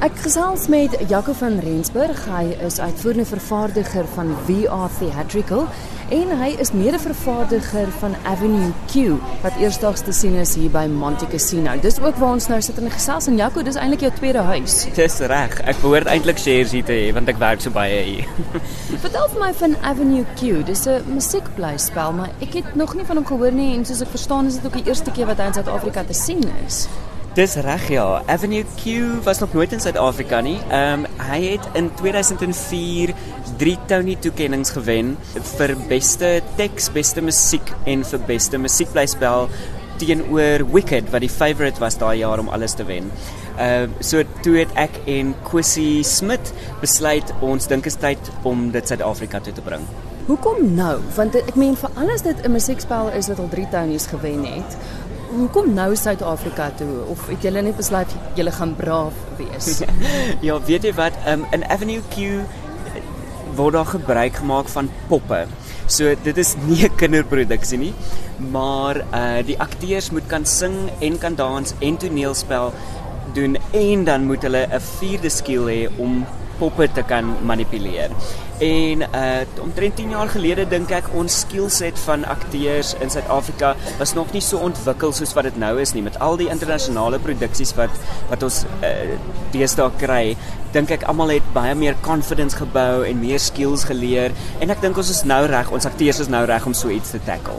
Ek gesels met Jaco van Rensburg. Hy is uitvoerende vervaardiger van VR Theatrical en hy is mede-vervaardiger van Avenue Q wat eersdaags te sien is hier by Monte Casino. Dis ook waar ons nou sit en gesels en Jaco, dis eintlik jou tweede huis. Dis reg. Ek behoort eintlik shares hier te hê want ek werk so baie hier. Vertel vir my van Avenue Q. Dis 'n musiekblyspel, maar ek het nog nie van hom gehoor nie en soos ek verstaan is dit ook die eerste keer wat hy in Suid-Afrika te sien is. Dis reg ja. Avenue Q was nog nooit in Suid-Afrika nie. Ehm um, hy het in 2004 drie Tony toekenninge gewen vir beste teks, beste musiek en vir beste musiekblyspel teenoor Wicked wat die favourite was daai jaar om alles te wen. Ehm uh, so toe het ek en Kwesi Smit besluit ons dink is tyd om dit Suid-Afrika toe te bring. Hoekom nou? Want ek meen vir alles dit 'n musiekspel is wat al 3 Tonys gewen het hoekom nou Suid-Afrika toe of het julle net besluit julle gaan braaf wees? ja, weet jy wat, um, in Avenue Q eh, word daar gebruik gemaak van poppe. So dit is nie 'n kinderproduksie nie, maar uh die akteurs moet kan sing en kan dans en toneelspel doen en dan moet hulle 'n vierde skill hê om poppe te kan manipuleer. En uh omtrent 10 jaar gelede dink ek ons skillset van akteurs in Suid-Afrika was nog nie so ontwikkel soos wat dit nou is nie met al die internasionale produksies wat wat ons uh deesdae kry. Dink ek almal het baie meer confidence gebou en meer skills geleer en ek dink ons is nou reg, ons akteurs is nou reg om so iets te tackle.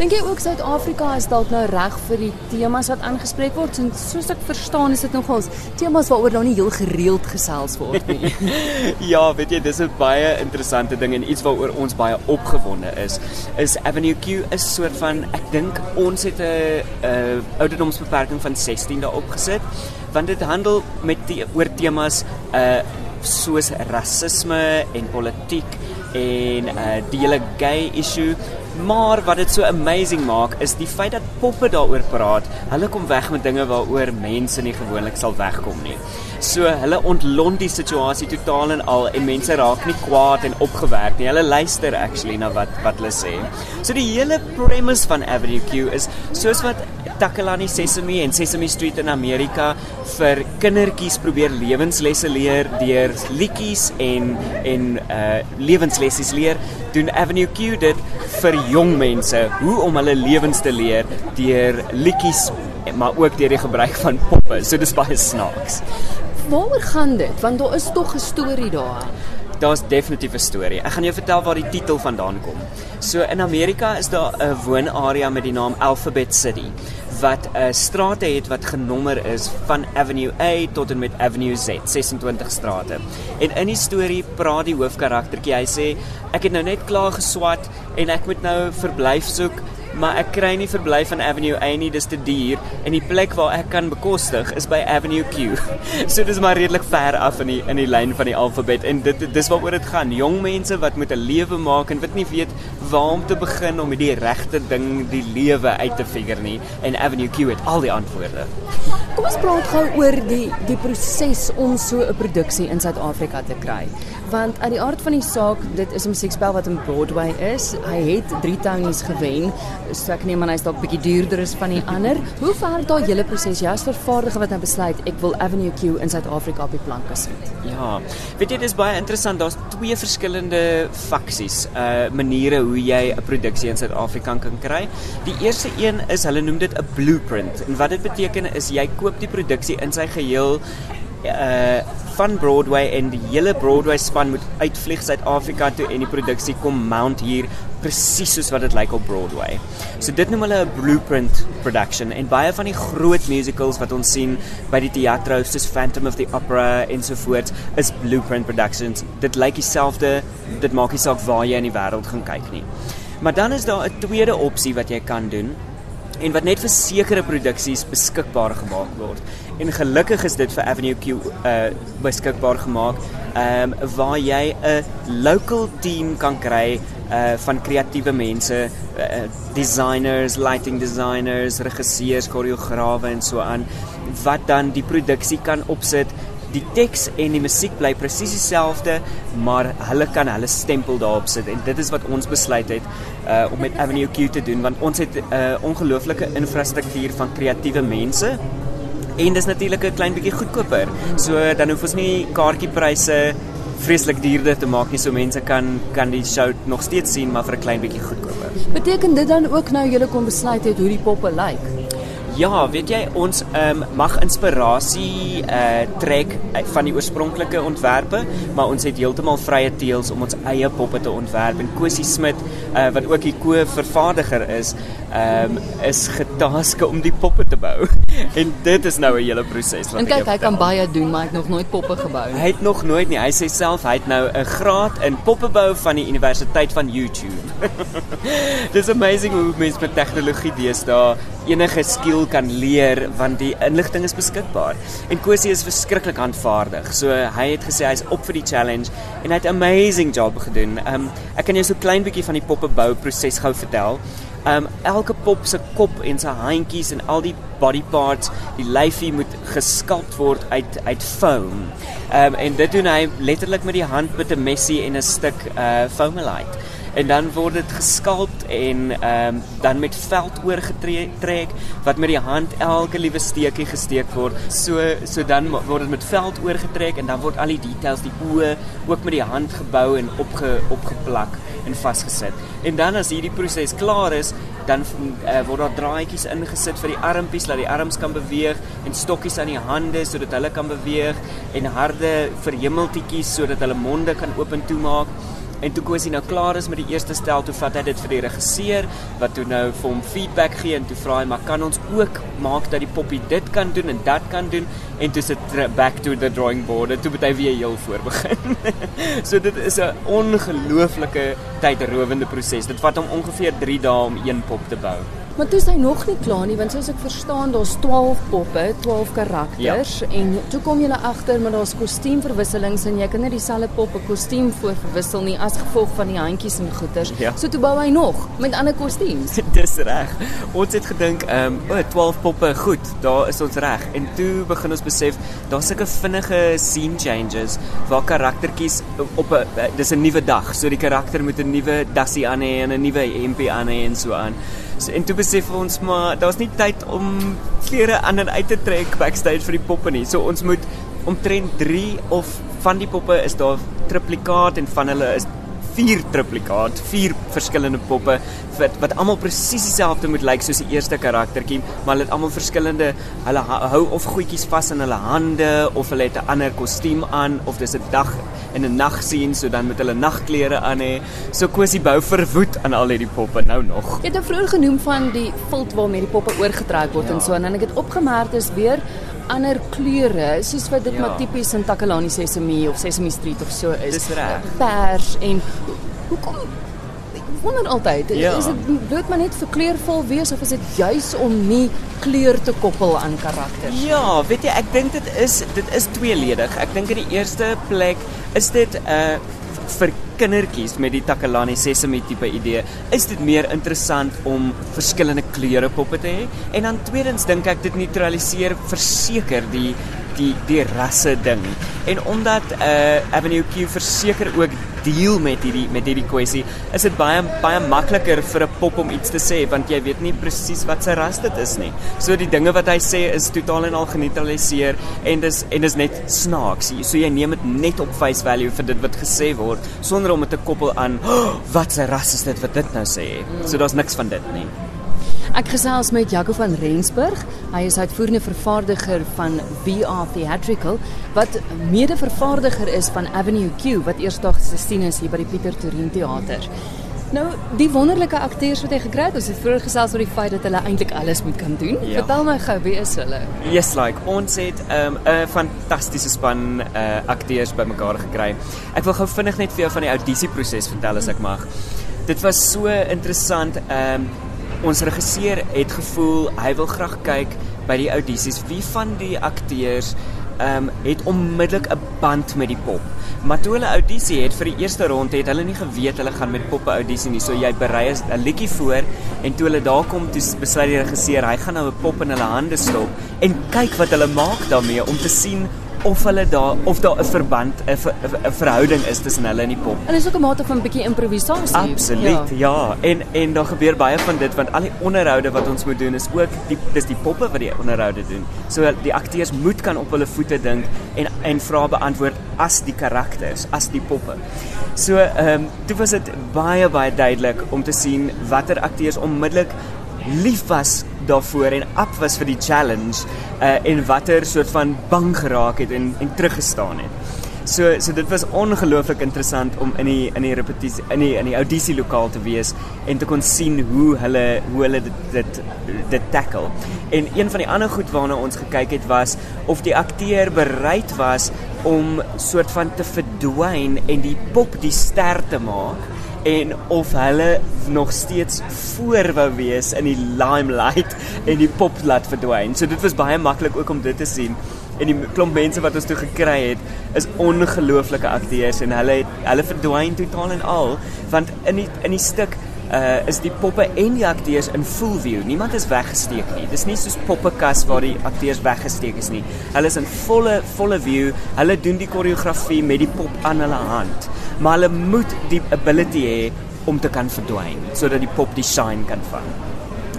Dink jy ook Suid-Afrika is dalk nou reg vir die temas wat aangespreek word? En soos ek verstaan, is dit nogals temas waaroor nou nie heel gereeld gesels word nie. ja, weet jy, dis 'n baie interessante ding en iets waaroor ons baie opgewonde is. Is Avenue Q 'n soort van ek dink ons het 'n 'n ouderdomsbeperking van 16 daarop gesit want dit handel met die oor temas uh soos rasisme en politiek en uh die hele gay issue Maar wat dit so amazing maak is die feit dat poppe daaroor praat. Hulle kom weg met dinge waaroor mense nie gewoonlik sal wegkom nie. So hulle ontlont die situasie totaal en al en mense raak nie kwaad en opgewerk nie. Hulle luister actually na wat wat hulle sê. So die hele premise van Avenue Q is soos wat Takalani Sesame en Sesame Street in Amerika vir kindertjies probeer lewenslesse leer deur liedjies en en uh lewenslessies leer, doen Avenue Q dit vir jong mense hoe om hulle lewens te leer deur liedjies maar ook deur die gebruik van poppe. So dis baie snaaks. Waaroor gaan dit? Want daar is tog 'n storie daar. Daar's definitief 'n storie. Ek gaan jou vertel waar die titel vandaan kom. So in Amerika is daar 'n woonarea met die naam Alphabet City wat 'n uh, strate het wat genommer is van Avenue A tot en met Avenue Z, 26 strate. En in die storie praat die hoofkaraktertjie, hy sê ek het nou net klaar geswat en ek moet nou verblyf soek maar ek kry nie verblyf van Avenue A nie, dis te duur en die plek waar ek kan bekostig is by Avenue Q. so dis maar redelik ver af in die in die lyn van die alfabet en dit dis waaroor dit gaan. Jong mense wat met 'n lewe maak en wat nie weet waar om te begin om die regte ding die lewe uit te figure nie en Avenue Q het al die antwoorde. Kom ons praat gou oor die die proses om so 'n produksie in Suid-Afrika te kry want uit die aard van die saak dit is 'n musiekspel wat in Broadway is. Hy het 3 Tonys gewen. So ek neem aan hy's dalk bietjie duurder as van die ander. Hoe ver daai hele proses jy as vervaardiger wat nou besluit ek wil Avenue Q in Suid-Afrika op die planke sit? Ja. Weet jy dis baie interessant. Daar's twee verskillende faksies, uh maniere hoe jy 'n produksie in Suid-Afrika kan kry. Die eerste een is hulle noem dit 'n blueprint. En wat dit beteken is jy koop die produksie in sy geheel uh van Broadway en die hele Broadway span moet uitvlieg Suid-Afrika toe en die produksie kom mount hier presies soos wat dit lyk op Broadway. So dit noem hulle 'n blueprint production en baie van die groot musicals wat ons sien by die teatre soos Phantom of the Opera en so voort is blueprint productions. Dit lyk dieselfde, dit maak nie saak waar jy in die wêreld gaan kyk nie. Maar dan is daar 'n tweede opsie wat jy kan doen en wat net vir sekere produksies beskikbaar gemaak word. En gelukkig is dit vir Avenue Q uh beskikbaar gemaak. Ehm um, waar jy 'n local team kan kry uh van kreatiewe mense, uh, designers, lighting designers, regisseurs, koreograwe en so aan wat dan die produksie kan opsit die teks en die musiek bly presies dieselfde, maar hulle kan hulle stempel daarop sit en dit is wat ons besluit het uh om met Avenue Q te doen want ons het 'n uh, ongelooflike infrastruktuur van kreatiewe mense En dis natuurlik 'n klein bietjie goedkoper. So dan hoef ons nie kaartjiepryse vreeslik duurder te maak nie so mense kan kan die show nog steeds sien maar vir 'n klein bietjie goedkoper. Beteken dit dan ook nou julle kon besluit het hoe die poppe lyk? Ja, weet jy ons um, mag inspirasie uh trek van die oorspronklike ontwerpe, maar ons het heeltemal vrye teels om ons eie poppe te ontwerp en Cosie Smit uh wat ook die ko-vervaardiger is, um is getaske om die poppe te bou. en dit is nou 'n hele proses wat En kyk, hy kan baie doen, maar hy het nog nooit poppe gebou nie. Hy het nog nooit nie. Hy sê self hy het nou 'n graad in poppebou van die Universiteit van YouTube. Dis amazing hoe mense met tegnologie deesdae enige skill kan leer want die inligting is beskikbaar. En Kosie is verskriklik aanvaardig. So hy het gesê hy's op vir die challenge en hy het 'n amazing job gedoen. Um ek kan jou so klein bietjie van die poppe bou proses gou vertel. Um elke pop se kop en sy handjies en al die body parts, die lyfie moet geskalk word uit uit foam. Um en dit doen hy letterlik met die hand met 'n messie en 'n stuk uh foamolite en dan word dit geskalp en ehm um, dan met veld oorgetrek wat met die hand elke liewe steekie gesteek word. So so dan word dit met veld oorgetrek en dan word al die details, die oë ook met die hand gebou en opge opgeplak en vasgesit. En dan as hierdie proses klaar is, dan uh, word daar draadjies ingesit vir die armpies dat die arms kan beweeg en stokkies aan die hande sodat hulle kan beweeg en harde verhemeltjies sodat hulle monde kan oop en toe maak. En toe Kosie nou klaar is met die eerste stel, toe vat hy dit vir die regisseur wat toe nou vir hom feedback gee en toe vra hy maar kan ons ook maak dat die poppie dit kan doen en dat kan doen en toe sit back to the drawing board en toe moet hy weer heel voor begin. so dit is 'n ongelooflike tydrowende proses. Dit vat hom ongeveer 3 dae om een pop te bou. Maar toe is hy nog nie klaar nie want soos ek verstaan daar's 12 poppe, 12 karakters ja. en toe kom jy agter maar daar's kostuumverwisselings en jy kan nie dieselfde pop 'n kostuum voor verwissel nie as gevolg van die handjies en goeters. Ja. So toe bou hy nog met ander kostuums. Dis reg. Ons het gedink, ehm, um, o, oh, 12 poppe, goed, daar is ons reg. En toe begin ons besef daar's sulke vinnige scene changes waar karaktertjies op 'n dis 'n nuwe dag. So die karakter moet 'n nuwe dassie aan hê en 'n nuwe hempie aan hê en so aan. So, en toe besef ons maar daar's nie tyd om klere aan en uit te trek backstage vir die poppe nie. So ons moet omtrent 3 of van die poppe is daar triplikaat en van hulle is vier triplikaat, vier verskillende poppe wat wat almal presies dieselfde moet lyk soos die eerste karaktertjie, maar hulle het almal verskillende hulle hou of goedjies vas in hulle hande of hulle het 'n ander kostuum aan of dis 'n dag en 'n nag sien, so dan moet hulle nagklere aan hê. So Kosie bou verwoed aan al hierdie poppe nou nog. Jy het nou vroeër genoem van die vilt waarmee die poppe oorgetrek word ja. en so en dan ek het opgemerk is weer ander kleure soos wat dit ja. maar tipies in Takalani Sesame of Sesame Street of so is. Dis reg. Pers en hoekom wonder altyd ja. is dit moet maar net vir kleurvol wees of is dit juis om nie kleur te koppel aan karakters? Ja, weet jy, ek dink dit is dit is tweeledig. Ek dink in die eerste plek is dit 'n uh, vir kindertjies met die Takalani Sesame tipe idee, is dit meer interessant om verskillende kleure poppe te hê. En dan tweedens dink ek dit neutraliseer verseker die die die rasse ding. En omdat uh Avenue Q verseker ook deel met hierdie met hierdie kwessie, is dit baie baie makliker vir 'n pop om iets te sê want jy weet nie presies wat sy ras dit is nie. So die dinge wat hy sê is totaal en al geneutraliseer en dis en dis net snaaks. So jy neem dit net op face value vir dit wat gesê word sonder om dit te koppel aan oh, wat sy ras is dit wat dit nou sê. So daar's niks van dit nie. Ek gesels met Jaco van Rensburg. Hy is uitvoerende vervaardiger van VR Theatrical wat mede-vervaardiger is van Avenue Q wat eersdag gesien is hier by die Pieter Torin Theater. Nou, die wonderlike akteurs wat hy gekry het, ons het vroeër gesels oor die feit dat hulle eintlik alles moet kan doen. Ja. Vertel my gou, wie is hulle? Yes, like ons het 'n um, fantastiese span uh akteurs bymekaar gekry. Ek wil gou vinnig net vir jou van die audisieproses vertel as ek mag. Dit was so interessant. Um ons regisseur het gevoel hy wil graag kyk by die audisies wie van die akteurs ehm um, het onmiddellik 'n band met die pop. Maar toe hulle audisie het vir die eerste ronde het hulle nie geweet hulle gaan met poppe audisie nie. So jy berei 'n liedjie voor en toe hulle daar kom, toe besluit die regisseur hy gaan nou 'n pop in hulle hande stop en kyk wat hulle maak daarmee om te sien of hulle daar of daar 'n verband 'n verhouding is tussen hulle en die pop. En dis ook 'n mate van 'n bietjie improvisasie. Absoluut, ja. ja. En en daar gebeur baie van dit want al die onderhoude wat ons moet doen is ook die dis die poppe wat die onderhoude doen. So die akteurs moet kan op hulle voete dink en en vrae beantwoord as die karakters, as die poppe. So ehm um, dit was dit baie baie duidelik om te sien watter akteurs onmiddellik lief was daarvoor en op was vir die challenge uh, en watter soort van bang geraak het en en teruggestaan het. So so dit was ongelooflik interessant om in die in die repetisie in die in die audisie lokaal te wees en te kon sien hoe hulle hoe hulle dit dit, dit tackle. En een van die ander goed waarna ons gekyk het was of die akteur bereid was om soort van te verdwyn en die pop die ster te maak en of hulle nog steeds voor wou wees in die limelight en die pop laat verdwyn. So dit was baie maklik ook om dit te sien. En die klomp mense wat ons toe gekry het is ongelooflike akteurs en hulle hulle verdwyn totaal en al want in die in die stuk uh is die poppe en die akteurs in full view. Niemand is weggesteek nie. Dis nie soos poppekas waar die akteurs weggesteek is nie. Hulle is in volle volle view. Hulle doen die koreografie met die pop aan hulle hand. Maar hulle moet die ability hê om te kan verdwyn sodat die pop die shine kan vang.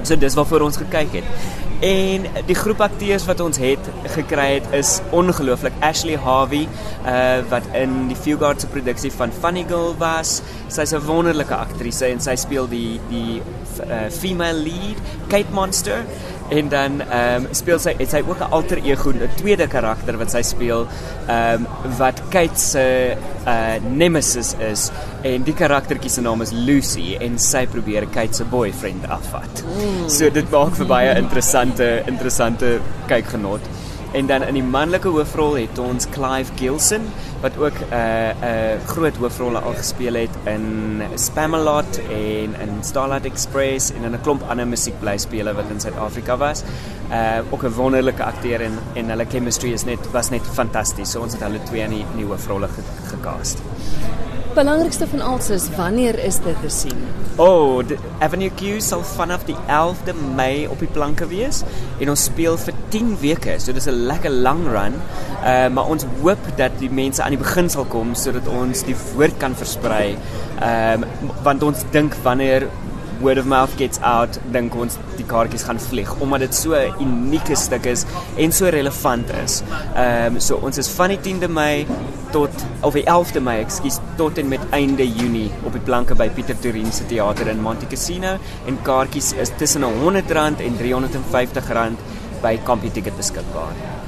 So dis waarvoor ons gekyk het. En die groep akteurs wat ons het gekry het is ongelooflik. Ashley Harvey, uh wat in die Fugard se produksie van Funny Girl was. Sy's 'n wonderlike aktrise en sy speel die die uh, female lead, Kate Monster. En dan ehm um, speel sy het sy ook 'n alter ego, 'n tweede karakter wat sy speel, ehm um, wat Kate se uh nemesis is en die karaktertjie se naam is Lucy en sy probeer Kate se boyfriend afvat. Mm. So dit maak vir baie interessante interessante kykgenot. En dan in die manlike hoofrol het ons Clive Gilson wat ook 'n uh, 'n uh, groot hoofrolle al gespeel het in Spamalot en in Starlight Express en in 'n klomp ander musiekblyspele wat in Suid-Afrika was. Uh ook 'n wonderlike akteur en en hulle chemistry is net was net fantasties. So ons het hulle twee in die, in die hoofrolle ge, gecast belangrikste van alles is wanneer is dit te sien? Oh, Avenue Q sal vanaf die 11de Mei op die planke wees en ons speel vir 10 weke. So dis 'n lekker lang run. Uh maar ons hoop dat die mense aan die begin sal kom sodat ons die woord kan versprei. Ehm um, want ons dink wanneer word of mouth gets out, dink ons die kaartjies gaan vlieg omdat dit so 'n unieke stuk is en so relevant is. Ehm um, so ons is van die 10de Mei tot of die 11de Mei, ekskuus, tot en met einde Junie op die planke by Pieter Torin se teater in Monte Cassino en kaartjies is tussen R100 en R350 by Computicket beskikbaar.